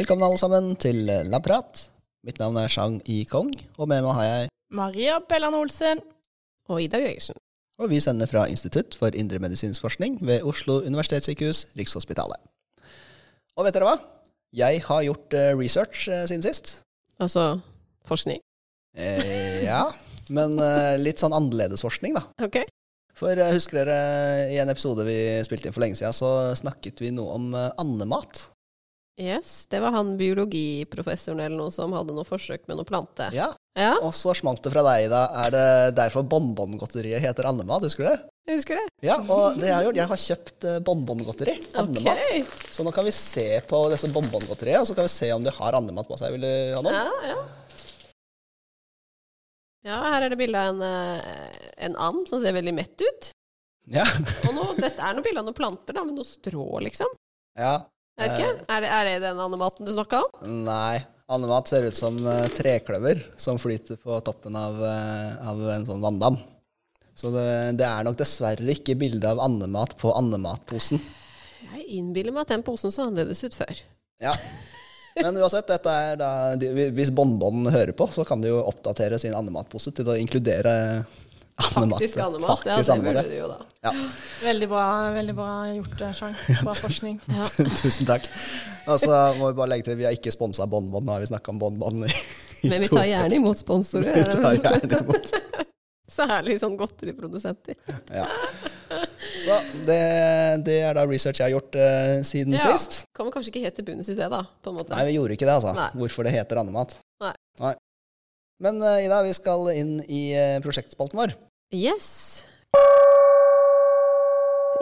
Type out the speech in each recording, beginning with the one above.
Velkommen alle sammen til Labprat. Mitt navn er Shang I. Kong, og med meg har jeg Maria Bellan Olsen. Og Ida Gregersen. Og vi sender fra Institutt for indremedisinsk forskning ved Oslo universitetssykehus, Rikshospitalet. Og vet dere hva? Jeg har gjort eh, research eh, siden sist. Altså forskning. Eh, ja, men eh, litt sånn annerledes forskning, da. Ok. For eh, husker dere i en episode vi spilte inn for lenge siden, så snakket vi noe om eh, andemat. Yes, det var han biologiprofessoren eller noe som hadde noe forsøk med noe plante. Ja, Ja, Og så smalt det fra deg, da. Er det derfor bonbongodteriet heter andemat? Husker du det? jeg husker det. Ja, og det jeg har gjort, jeg har kjøpt eh, bonbongodteri. Andemat. Ok. Så nå kan vi se på disse bonbongodteriet, og så kan vi se om de har andemat på seg. Vil du ha noen? Ja, ja. Ja, her er det bilde av en, eh, en and som ser veldig mett ut. Ja. Og noe, det er noe bilde av noen planter, da, med noe strå, liksom. ja. Jeg vet ikke. Er det, er det den andematen du snakka om? Nei. Andemat ser ut som eh, trekløver som flyter på toppen av, eh, av en sånn vanndam. Så det, det er nok dessverre ikke bilde av andemat på andematposen. Jeg innbiller meg at den posen så annerledes ut før. Ja. Men uansett, dette er da, hvis Bonbon hører på, så kan de jo oppdatere sin andematpose til å inkludere. Faktisk andemat. Ja, det burde du jo da. ja. Veldig bra, veldig bra gjort, eh, Chang. Bra forskning. Ja. Tusen takk. Og så må vi bare legge til, vi har ikke sponsa Bonbon, nå har vi snakka om Bonbon i, i Men vi tar gjerne imot sponsorer. Vi tar gjerne imot. Særlig sånn godteriprodusenter. Ja. Så det, det er da research jeg har gjort eh, siden Ja. sist. Kommer kanskje ikke helt til bunns i det, da. på en måte. Nei, vi gjorde ikke det, altså. Nei. Hvorfor det heter andemat. Nei. Men eh, Ida, vi skal inn i eh, prosjektspalten vår. Yes.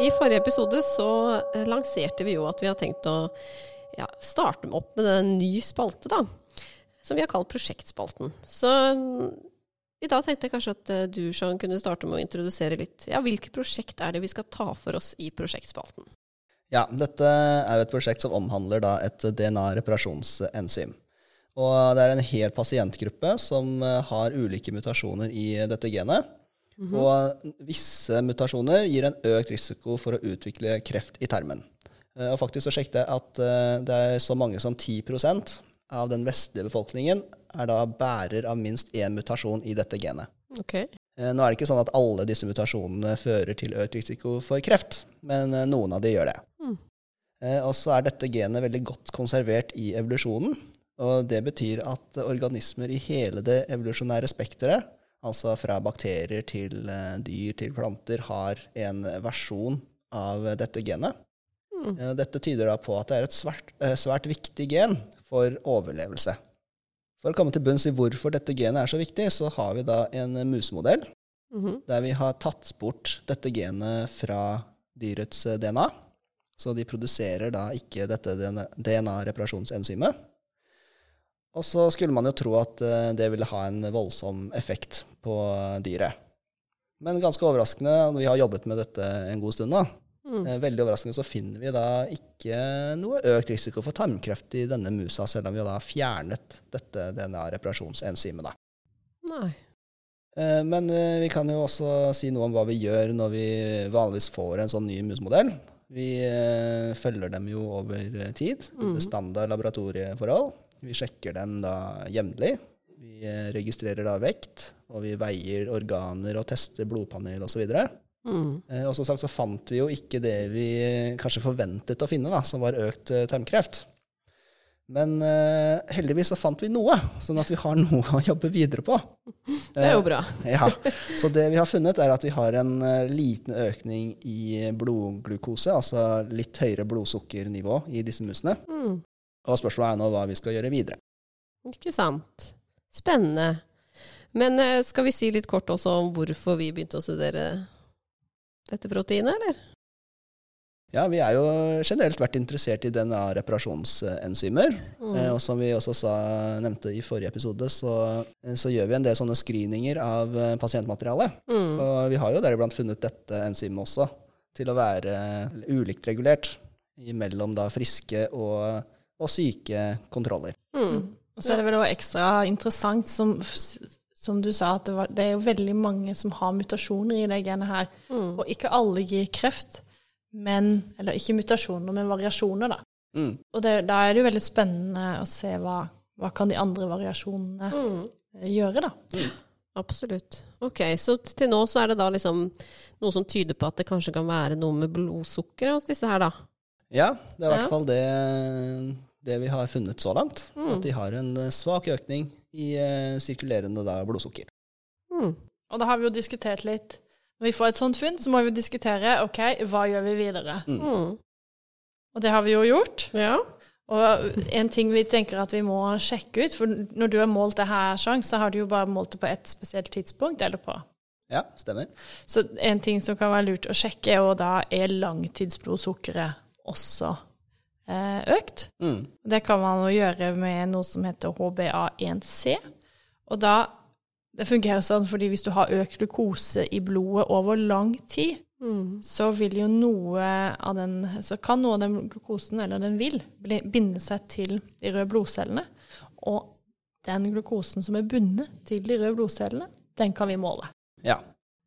I forrige episode så eh, lanserte vi jo at vi har tenkt å ja, starte opp med en ny spalte, da. Som vi har kalt Prosjektspalten. Så i dag tenkte jeg kanskje at du, Jean, kunne starte med å introdusere litt. Ja, hvilke prosjekt er det vi skal ta for oss i Prosjektspalten? Ja, dette er jo et prosjekt som omhandler da et DNA-reparasjonsenzym. Og det er en hel pasientgruppe som eh, har ulike mutasjoner i dette genet. Og visse mutasjoner gir en økt risiko for å utvikle kreft i tarmen. Eh, Og faktisk så sjekket jeg at eh, det er så mange som 10% av den vestlige befolkningen er da bærer av minst én mutasjon i dette genet. Ok. Eh, Nå er det ikke sånn at alle disse mutasjonene fører til økt risiko for kreft, men noen av de gjør det. Mm. Og så er dette genet veldig godt konservert i evolusjonen. Og det betyr at organismer i hele det evolusjonære spekteret, altså fra bakterier til eh, dyr til planter, har en versjon av dette genet. Mm. Dette tyder da på at det er et svært, eh, svært viktig gen for overlevelse. For å komme til bunns i hvorfor dette genet er så viktig, så har vi da en musemodell Mhm. der vi har tatt bort dette genet fra dyrets eh, DNA. Så de produserer da ikke dette DNA-reparasjonsenzymet. Og så skulle man jo tro at eh, det ville ha en voldsom effekt på dyret. Men ganske overraskende, når vi har jobbet med dette en god stund da, Mm. eh, veldig overraskende så finner vi da ikke noe økt risiko for tarmkreft i denne musa, selv om vi da har fjernet dette DNA-reparasjonsenzymet. da. Nei. Eh, Men vi kan jo også si noe om hva vi gjør når vi vanligvis får en sånn ny musemodell. Vi følger dem jo over tid, under standard laboratorieforhold. Vi sjekker dem da jevnlig. Vi eh, registrerer da vekt, og vi veier organer og tester blodpanel osv. Mm. Eh, Og som sagt så fant vi jo ikke det vi kanskje forventet å finne, da, som var økt eh, tarmkreft. Men uh, heldigvis så fant vi noe, sånn at vi har noe å jobbe videre på. Det er jo bra. Ja, Så det vi har funnet, er at vi har en uh, liten økning i blodglukose, altså litt høyere blodsukkernivå i disse musene. Mm. Og spørsmålet er nå hva vi skal gjøre videre. Ikke sant. Spennende. Men eh, skal vi si litt kort også om hvorfor vi begynte å studere dette proteinet, eller? Ja, vi er jo generelt vært interessert i DNA-reparasjonsenzymer. Mm. Eh, Og som vi også sa, nevnte i forrige episode, så, eh, så gjør vi en del sånne screeninger av pasientmateriale. Mm. Og vi har jo deriblant funnet dette enzymet også til å være ulikt regulert mellom da friske og, og syke kontroller. Mm. Og så er det vel også ekstra interessant, som, som du sa, at det, var, det er jo veldig mange som har mutasjoner i det genet her. Mm. Og ikke alle gir kreft, men Eller ikke mutasjoner, men variasjoner, da. Mm. Og det, da er det jo veldig spennende å se hva, hva kan de andre variasjonene Mm. eh, gjøre, da. Absolutt. Ok, så til nå så er det da liksom noe som tyder på at det kanskje kan være noe med blodsukker hos disse her, da. Ja, det er i Ja. hvert fall det, det vi har funnet så langt. Mm. At de har en eh, svak økning i eh, sirkulerende da, blodsukker. Mm. Og da har vi jo diskutert litt Når vi får et sånt funn, så må vi diskutere OK, hva gjør vi videre? Mm. Og det har vi jo gjort. Ja. Og en ting vi tenker at vi må sjekke ut, for når du har målt det her, Sjang, så har du jo bare målt det på ett spesielt tidspunkt, eller på. Ja, stemmer. Så en ting som kan være lurt å sjekke, er jo da er langtidsblodsukkeret også økt. Mm. Det kan man jo gjøre med noe som heter HBA1C. Og da Det fungerer sånn fordi hvis du har økt glukose i blodet over lang tid, Mm. så vil jo noe av den Så kan noe av den glukosen, eller den vil, bli, binde seg til de røde blodcellene. Og den glukosen som er bundet til de røde blodcellene, den kan vi måle. Ja,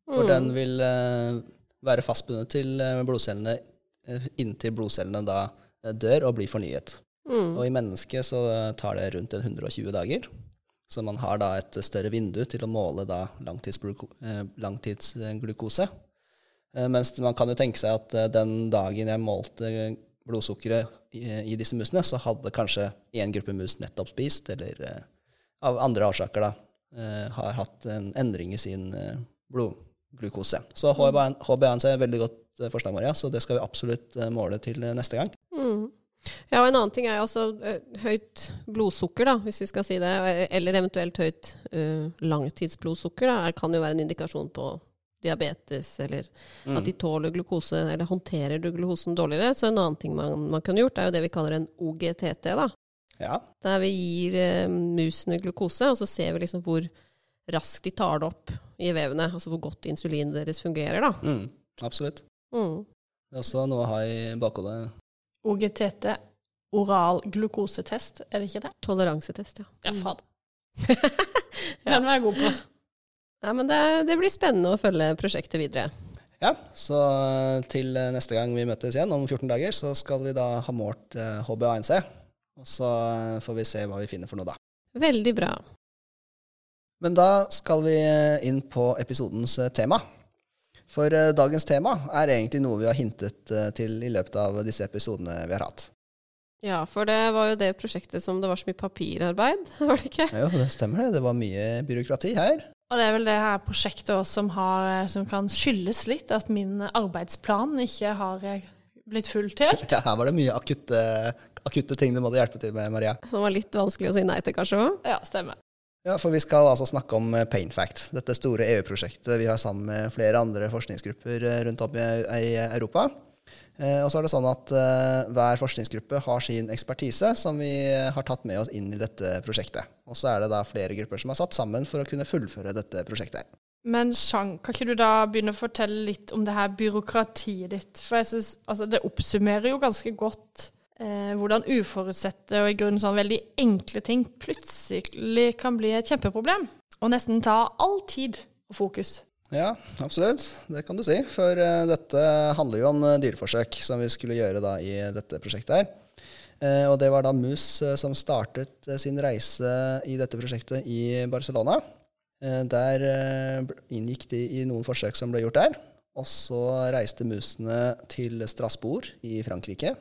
for Mm. den vil eh, være fastbundet til eh, blodcellene eh, inntil blodcellene da eh, dør og blir fornyet. Mm. Og i mennesket så eh, tar det rundt 120 dager. Så man har da et større vindu til å måle da eh, langtidsglukose. Eh, Mens man kan jo tenke seg at eh, den dagen jeg målte blodsukkeret i, i disse musene, så hadde kanskje én gruppe mus nettopp spist, eller eh, av andre årsaker da, eh, har hatt en endring i sin eh, blodglukose. Så HbA- HbA1c er et veldig godt eh, forslag, Maria, så det skal vi absolutt eh, måle til eh, neste gang. Mm. Ja, og en annen ting er jo også eh, høyt blodsukker, da, hvis vi skal si det. Eller eventuelt høyt uh, langtidsblodsukker. Da, kan jo være en indikasjon på diabetes, eller Mm. at de tåler glukose, eller håndterer du glukosen dårligere. Så en annen ting man, man kunne gjort, er jo det vi kaller en OGTT, da. Ja, Der vi gir eh, musene glukose, og så ser vi liksom hvor raskt de tar det opp i vevene. Altså hvor godt insulinet deres fungerer, da. mm, absolutt. Mm. Det er også noe å ha i bakhodet. OGTT, oral glukosetest, er det ikke det? Toleransetest, ja. Ja, faen. fader. Den var jeg god på. Ja, men det, det blir spennende å følge prosjektet videre. Ja, så eh, til eh, neste gang vi møtes igjen om 14 dager, så skal vi da ha målt eh, HbA1c. Og så eh, får vi se hva vi finner for noe da. Veldig bra. Men da skal vi eh, inn på episodens eh, tema. For eh, dagens tema er egentlig noe vi har hintet eh, til i løpet av disse episodene vi har hatt. Ja, for det var jo det prosjektet som det var så mye papirarbeid, var det ikke? Jo, det stemmer det. Det var mye byråkrati her. Og det er vel det her prosjektet også som, har, som kan skyldes litt at min arbeidsplan ikke har eh, blitt fulgt helt. Ja, her var det mye akutte, akutte ting du måtte hjelpe til med, Maria. Som var litt vanskelig å si nei til, kanskje? Ja, stemmer. Ja, for vi skal altså snakke om eh, Painfact, dette store EU-prosjektet vi har sammen med flere andre forskningsgrupper eh, rundt om i, Europa. Eh, og så er det sånn at hver forskningsgruppe har sin ekspertise som vi har tatt med oss inn i dette prosjektet. Og så er det da flere grupper som er satt sammen for å kunne fullføre dette prosjektet. Men Shang, kan ikke du da begynne å fortelle litt om det her byråkratiet ditt? For jeg synes, altså, det oppsummerer jo ganske godt eh, hvordan uforutsette og i grunnen sånn veldig enkle ting plutselig kan bli et kjempeproblem. Og nesten ta all tid og fokus. Ja, absolutt. Det kan du si. For eh, dette handler jo om eh, dyreforsøk som vi skulle gjøre da i dette prosjektet her. Eh, og det var da mus eh, som startet eh, sin reise i dette prosjektet i Barcelona. Der inngikk de i noen forsøk som ble gjort der. Og så reiste musene til Strasbourg i Frankrike,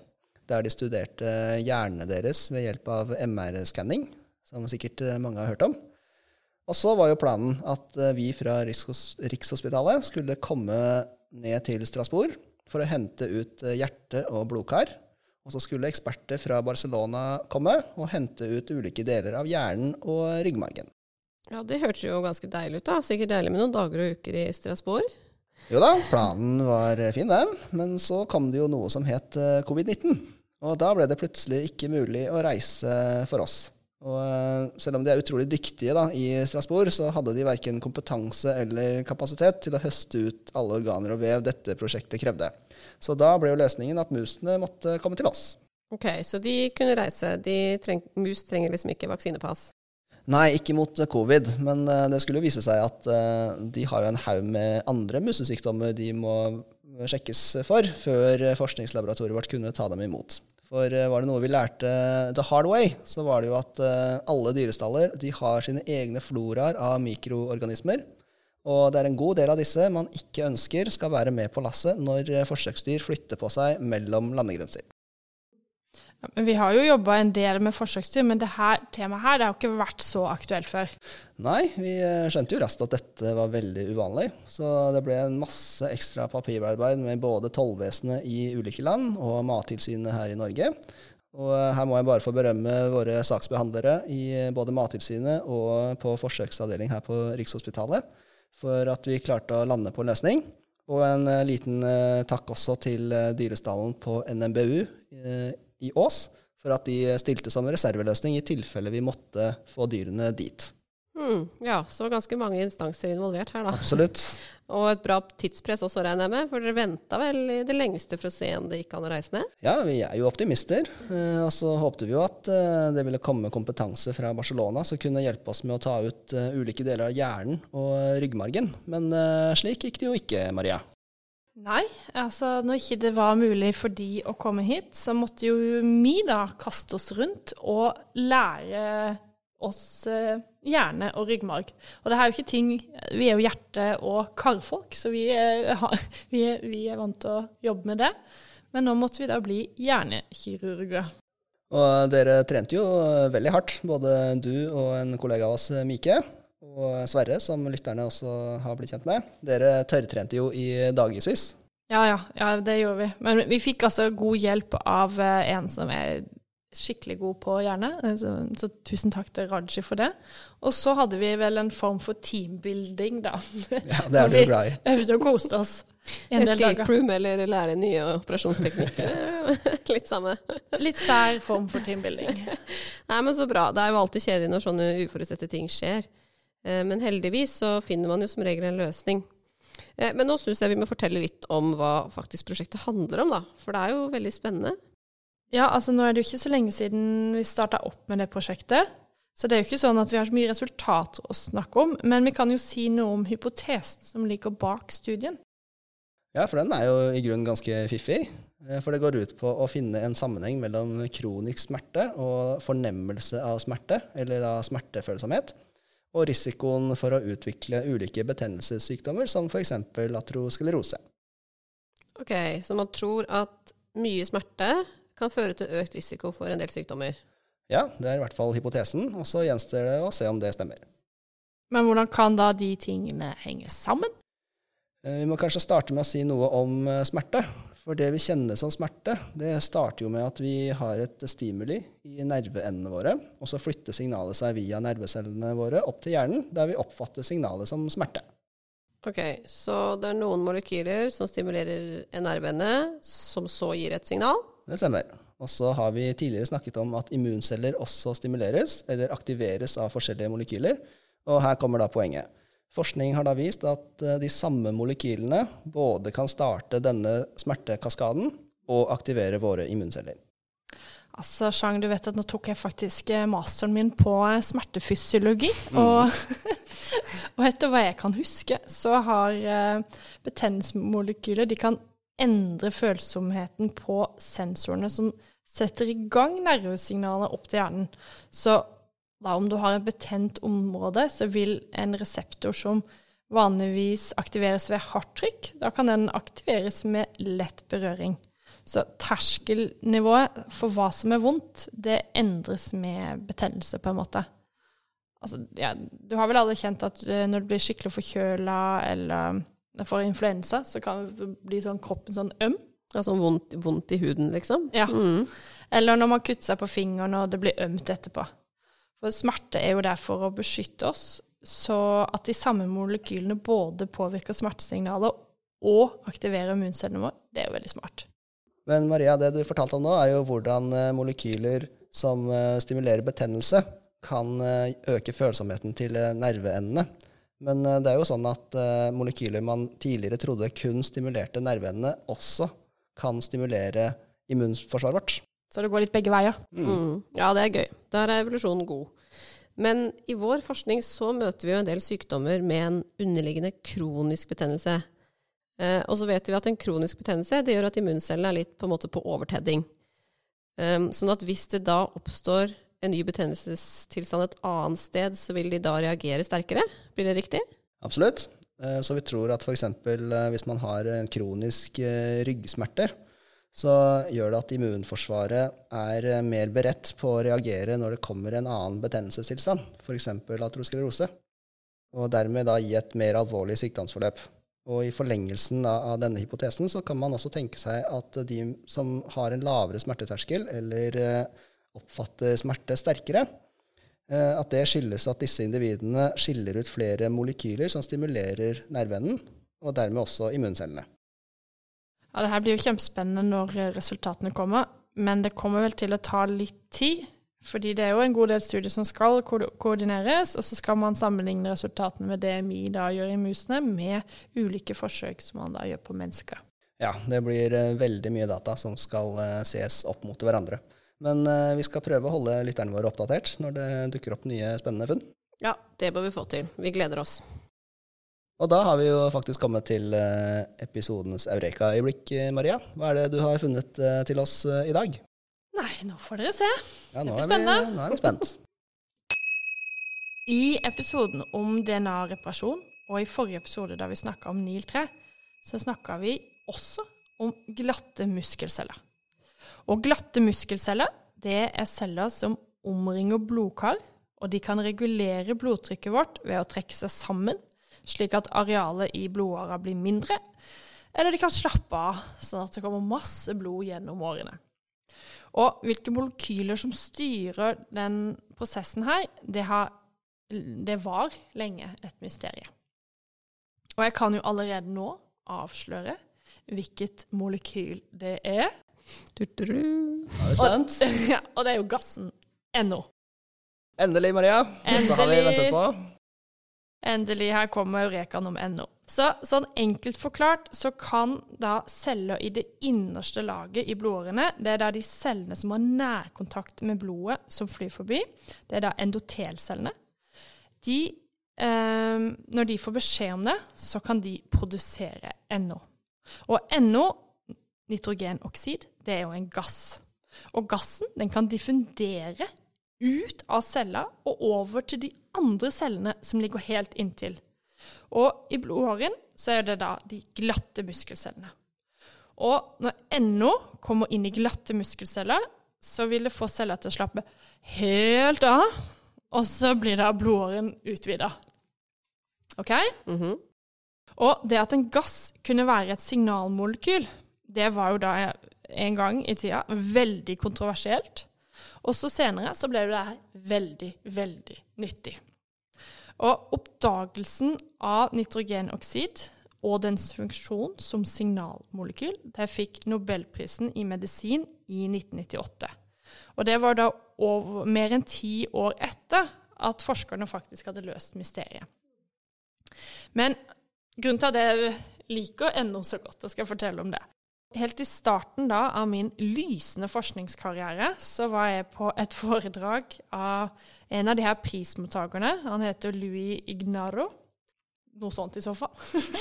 der de studerte hjernene deres ved hjelp av MR-skanning, som sikkert eh, mange har hørt om. Og så var jo planen at eh, vi fra Rikshos- Rikshospitalet skulle komme ned til Strasbourg for å hente ut eh, hjerte og blodkar. Og så skulle eksperter fra Barcelona komme og hente ut ulike deler av hjernen og ryggmargen. Ja, det hørtes jo ganske deilig ut, da. Sikkert deilig med noen dager og uker i Strasbourg. Jo da, planen var fin, den. Men så kom det jo noe som het eh, covid-19. Og da ble det plutselig ikke mulig å reise for oss. Og eh, selv om de er utrolig dyktige da, i Strasbourg, så hadde de verken kompetanse eller kapasitet til å høste ut alle organer og vev dette prosjektet krevde. Så da ble jo løsningen at musene måtte komme til oss. Ok, så de kunne reise. De treng, mus trenger liksom ikke vaksinepass. Nei, ikke mot covid, men eh, det skulle jo vise seg at eh, de har jo en haug med andre musesykdommer de må sjekkes for, før forskningslaboratoriet vårt kunne ta dem imot. For eh, var det noe vi lærte the hard way, så var det jo at eh, alle dyrestaller de har sine egne floraer av mikroorganismer. Og det er en god del av disse man ikke ønsker skal være med på lasset når eh, forsøksdyr flytter på seg mellom landegrenser. Vi har jo jobba en del med forsøksdyr, men det her temaet her det har ikke vært så aktuelt før. Nei, vi eh, skjønte jo raskt at dette var veldig uvanlig. Så det ble en masse ekstra papirarbeid med både tollvesenet i ulike land og Mattilsynet her i Norge. Og eh, her må jeg bare få berømme våre saksbehandlere i eh, både Mattilsynet og på forsøksavdeling her på Rikshospitalet for at vi klarte å lande på en løsning. Og en liten takk også til dyrestallen på NMBU i Ås for at de stilte som reserveløsning i tilfelle vi måtte få dyrene dit. Hmm, ja, så ganske mange instanser involvert her, da. Absolutt. Og et bra tidspress også, regner jeg med. For dere venta vel i det lengste for å se om det gikk an å reise ned? Ja, vi er jo optimister. Eh, og så håpte vi jo at eh, det ville komme kompetanse fra Barcelona som kunne hjelpe oss med å ta ut eh, ulike deler av hjernen og ryggmargen. Men slik gikk det jo ikke, Maria. Nei, altså når ikke det var mulig for de å komme hit, så måtte jo vi da kaste oss rundt og lære oss eh, hjerne og ryggmarg. Og det er jo ikke ting Vi er jo hjerte- og karfolk, så vi er, vi, er, vi er vant til å jobbe med det. Men nå måtte vi da bli hjernekirurger. Og dere trente jo eh, veldig hardt, både du og en kollega av oss, eh, Mike, og Sverre, som lytterne også har blitt kjent med. Dere tørrtrente jo i dagevis. Ja, ja, ja, det gjorde vi. Men vi fikk altså god hjelp av eh, en som er skikkelig god på hjerne, så, så tusen takk til Raji for det. Og så hadde vi vel en form for teambuilding, da. Ja, det er du jo glad i. Vi Øvde og koste oss en del Escape room eller lære nye operasjonsteknikker. Litt samme. Litt sær form for teambuilding. Nei, men så bra. Det er jo alltid kjedelig når sånne uforutsette ting skjer. Eh, Men heldigvis så finner man jo som regel en løsning. Eh, Men nå syns jeg vi må fortelle litt om hva faktisk prosjektet handler om, da. For det er jo veldig spennende. Ja, altså nå er det jo ikke så lenge siden vi starta opp med det prosjektet. Så det er jo ikke sånn at vi har så mye resultater å snakke om, men vi kan jo si noe om hypotesen som ligger bak studien. Ja, for den er jo i grunnen ganske fiffig. Eh, For det går ut på å finne en sammenheng mellom kronisk smerte og fornemmelse av smerte, eller da smertefølsomhet, og risikoen for å utvikle ulike betennelsessykdommer, som f.eks. atrosklerose. Ok, Så man tror at mye smerte kan føre til økt risiko for en del sykdommer. Ja, det er i hvert fall hypotesen, og så gjenstår det å se om det stemmer. Men hvordan kan da de tingene henge sammen? Eh, Vi må kanskje starte med å si noe om eh, smerte. For det vi kjenner som smerte, det starter jo med at vi har et stimuli i nerveendene våre, og så flytter signalet seg via nervecellene våre opp til hjernen, der vi oppfatter signalet som smerte. Ok, Så det er noen molekyler som stimulerer en nerveende, som så gir et signal. Det stemmer. Og så har vi tidligere snakket om at immunceller også stimuleres, eller aktiveres av forskjellige molekyler. Og her kommer da poenget. Forskning har da vist at eh, de samme molekylene både kan starte denne smertekaskaden og aktivere våre immunceller. Altså, Chang, du vet at nå tok jeg faktisk eh, masteren min på smertefysiologi. smertefysiologi. Og, og etter hva jeg kan huske, så har eh, betennelsesmolekyler De kan endre følsomheten på sensorene som setter i gang nervesignalene opp til hjernen. Så da om du har et betent område, så vil en reseptor som vanligvis aktiveres ved hardt trykk, da kan den aktiveres med lett berøring. Så terskelnivået for hva som er vondt, det endres med betennelse, på en måte. Altså, ja, du har vel alle kjent at eh, når du blir skikkelig forkjøla eller får influensa, så kan det bli sånn kroppen sånn øm. Altså vondt, vondt i huden, liksom. Ja. Mm. Eller når man kutter seg på fingeren og det blir ømt etterpå. For smerte er jo der for å beskytte oss, så at de samme molekylene både påvirker smertesignaler og aktiverer immuncellene våre, det er jo veldig smart. Men Maria, det du fortalte om nå, er jo hvordan eh, molekyler som eh, stimulerer betennelse, kan eh, øke følsomheten til nerveendene. Men det er jo sånn at molekyler man tidligere trodde kun stimulerte nerveendene, også kan stimulere immunforsvaret vårt. Så det går litt begge veier. Mm. Ja, det er gøy. Der er evolusjonen god. Men i vår forskning så møter vi jo en del sykdommer med en underliggende kronisk betennelse. Eh, og så vet vi at en kronisk betennelse det gjør at immuncellene er litt på en måte på overtedding. Um, sånn at hvis det da oppstår en ny betennelsestilstand et annet sted, så vil de da reagere sterkere? Blir det riktig? Absolutt. Eh, Så vi tror at f.eks. hvis man har en kronisk eh, ryggsmerter, så gjør det at immunforsvaret er eh, mer beredt på å reagere når det kommer en annen betennelsestilstand, f.eks. atrosklerose, og dermed da gi et mer alvorlig sykdomsforløp. Og i forlengelsen av denne hypotesen så kan man også tenke seg at de som har en lavere smerteterskel, eller eh, oppfatter smerte sterkere, eh, at det skyldes at disse individene skiller ut flere molekyler som stimulerer nerveenden, og dermed også immuncellene. Ja, det her blir jo kjempespennende når eh, resultatene kommer, men det kommer vel til å ta litt tid. Fordi det er jo en god del studier som skal ko- koordineres, og så skal man sammenligne resultatene med det vi da gjør i musene, med ulike forsøk som man da gjør på mennesker. Ja, det blir eh, veldig mye data som skal eh, ses opp mot hverandre. Men vi skal prøve å holde lytterne våre oppdatert når det dukker opp nye spennende funn. Ja, det bør vi få til. Vi gleder oss. Og da har vi jo faktisk kommet til eh, episodens eureka-øyeblikk, eh, Maria. Hva er det du har funnet eh, til oss i dag? Nei, nå får dere se. Ja, nå Det er, blir vi, nå er vi spent. I episoden om DNA-reparasjon, og i forrige episode da vi snakka om NIL3, så snakka vi også om glatte muskelceller. Og glatte muskelceller, det er celler som omringer blodkar, og de kan regulere blodtrykket vårt ved å trekke seg sammen, slik at arealet i blodåra blir mindre, eller de kan slappe av, sånn at det kommer masse blod gjennom årene. Og hvilke molekyler som styrer den prosessen her, det, har, det var lenge et mysterium. Og jeg kan jo allerede nå avsløre hvilket molekyl det er. Du-du-du. Nå er vi spent. ja, og det er jo gassen NO. Endelig, Maria. Dette har vi Endelig. ventet på. Endelig, her kommer eurekaen om NO. Så sånn enkelt forklart så kan da celler i det innerste laget i blodårene, det er da de cellene som har nærkontakt med blodet som flyr forbi, det er da endotelcellene, de, eh, når de får beskjed om det, så kan de produsere NO. Og NO, nitrogenoksid, det er jo en gass. Og gassen den kan diffundere ut av cella og over til de andre cellene som ligger helt inntil. Og i blodåren så er det da de glatte muskelcellene. Og når NO kommer inn i glatte muskelceller, så vil det få celler til å slappe helt av, og så blir da blodåren utvida. OK? Mhm. Og det at en gass kunne være et signalmolekyl, det var jo da en gang i tida veldig kontroversielt. Og så senere så ble det veldig, veldig nyttig. Og oppdagelsen av nitrogenoksid og dens funksjon som signalmolekyl, det fikk Nobelprisen i medisin i 1998. Og det var da over, mer enn ti år etter at forskerne faktisk hadde løst mysteriet. Men grunnen til at jeg liker ennå så godt, jeg skal fortelle om det. Helt i starten da av min lysende forskningskarriere så var jeg på et foredrag av en av de her prismottakerne. Han heter Louis Ignaro. Noe sånt i så fall.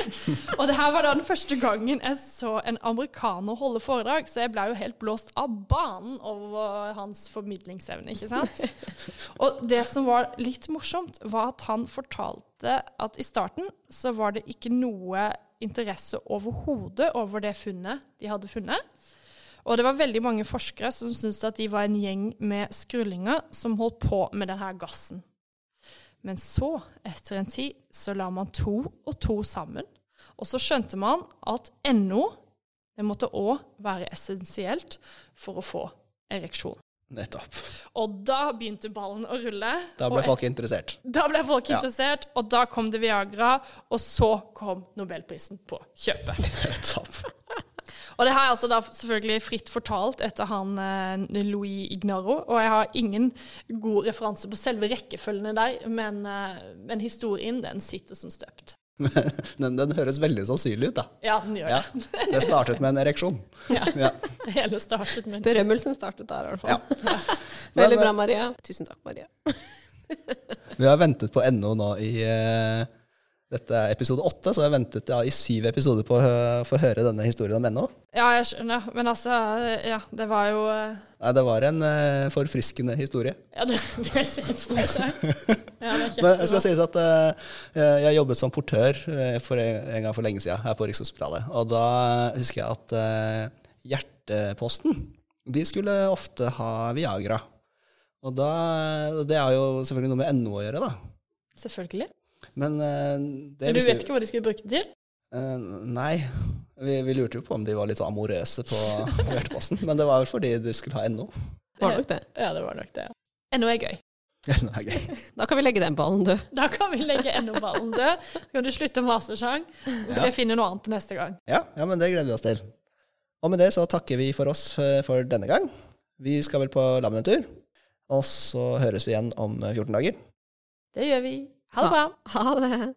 og det her var da den første gangen jeg så en amerikaner holde foredrag, så jeg ble jo helt blåst av banen over hans formidlingsevne, ikke sant? Og det som var litt morsomt, var at han fortalte at i starten så var det ikke noe interesse overhodet over det funnet de hadde funnet. Og det var veldig mange forskere som syntes at de var en gjeng med skrullinger som holdt på med denne gassen. Men så, etter en tid, så la man to og to sammen. Og så skjønte man at NO det måtte òg være essensielt for å få ereksjon. Nettopp. Og da begynte ballen å rulle. Da ble folk interessert. da ble folk Ja. interessert, og da kom det Viagra, og så kom nobelprisen på kjøpet. Nettopp. Og det her er altså da selvfølgelig fritt fortalt etter han eh, Louis Ignaro, og jeg har ingen god referanse på selve rekkefølgene der, men, eh, men historien den sitter som støpt. Den, den høres veldig sannsynlig ut, da. Ja, den gjør Ja. det. Det startet med en ereksjon. Ja. Ja. Det hele startet med Berømmelsen startet der, i hvert fall. Ja. Veldig Men, bra, Maria. Tusen takk, Maria. Vi har ventet på NO nå i, eh, Dette er episode åtte, så jeg ventet ja, i syv episoder på å få høre denne historien om NO. Ja, jeg skjønner. Men altså, ja, det var jo eh, Nei, det var en uh, forfriskende historie. Ja, det, det syns jeg. Ja, Men det skal sies at uh, jeg jobbet som portør for en, en gang for lenge siden her på Rikshospitalet. Og da husker jeg at uh, Hjerteposten de skulle ofte ha Viagra. Og da, Det er jo selvfølgelig noe med NO å gjøre, da. Selvfølgelig. Men eh, det Men du vet ikke hva de skulle bruke det til? Eh, nei. Vi, vi lurte jo på om de var litt amorøse på Hjerteposten. Men det var vel fordi de skulle ha NO. Var nok det. Ja, det var nok det. ja. NO er gøy. NO er gøy. Da kan vi legge den ballen død. Da kan vi legge NO-ballen død. Så kan du slutte å mase, Chang. Så skal Ja. jeg finne noe annet neste gang. Ja, ja, men det gleder vi oss til. Og med det så takker vi for oss eh, for denne gang. Vi skal vel på labben en tur. Og så høres vi igjen om eh, 14 dager. Det gjør vi. Ha det bra. Ha det.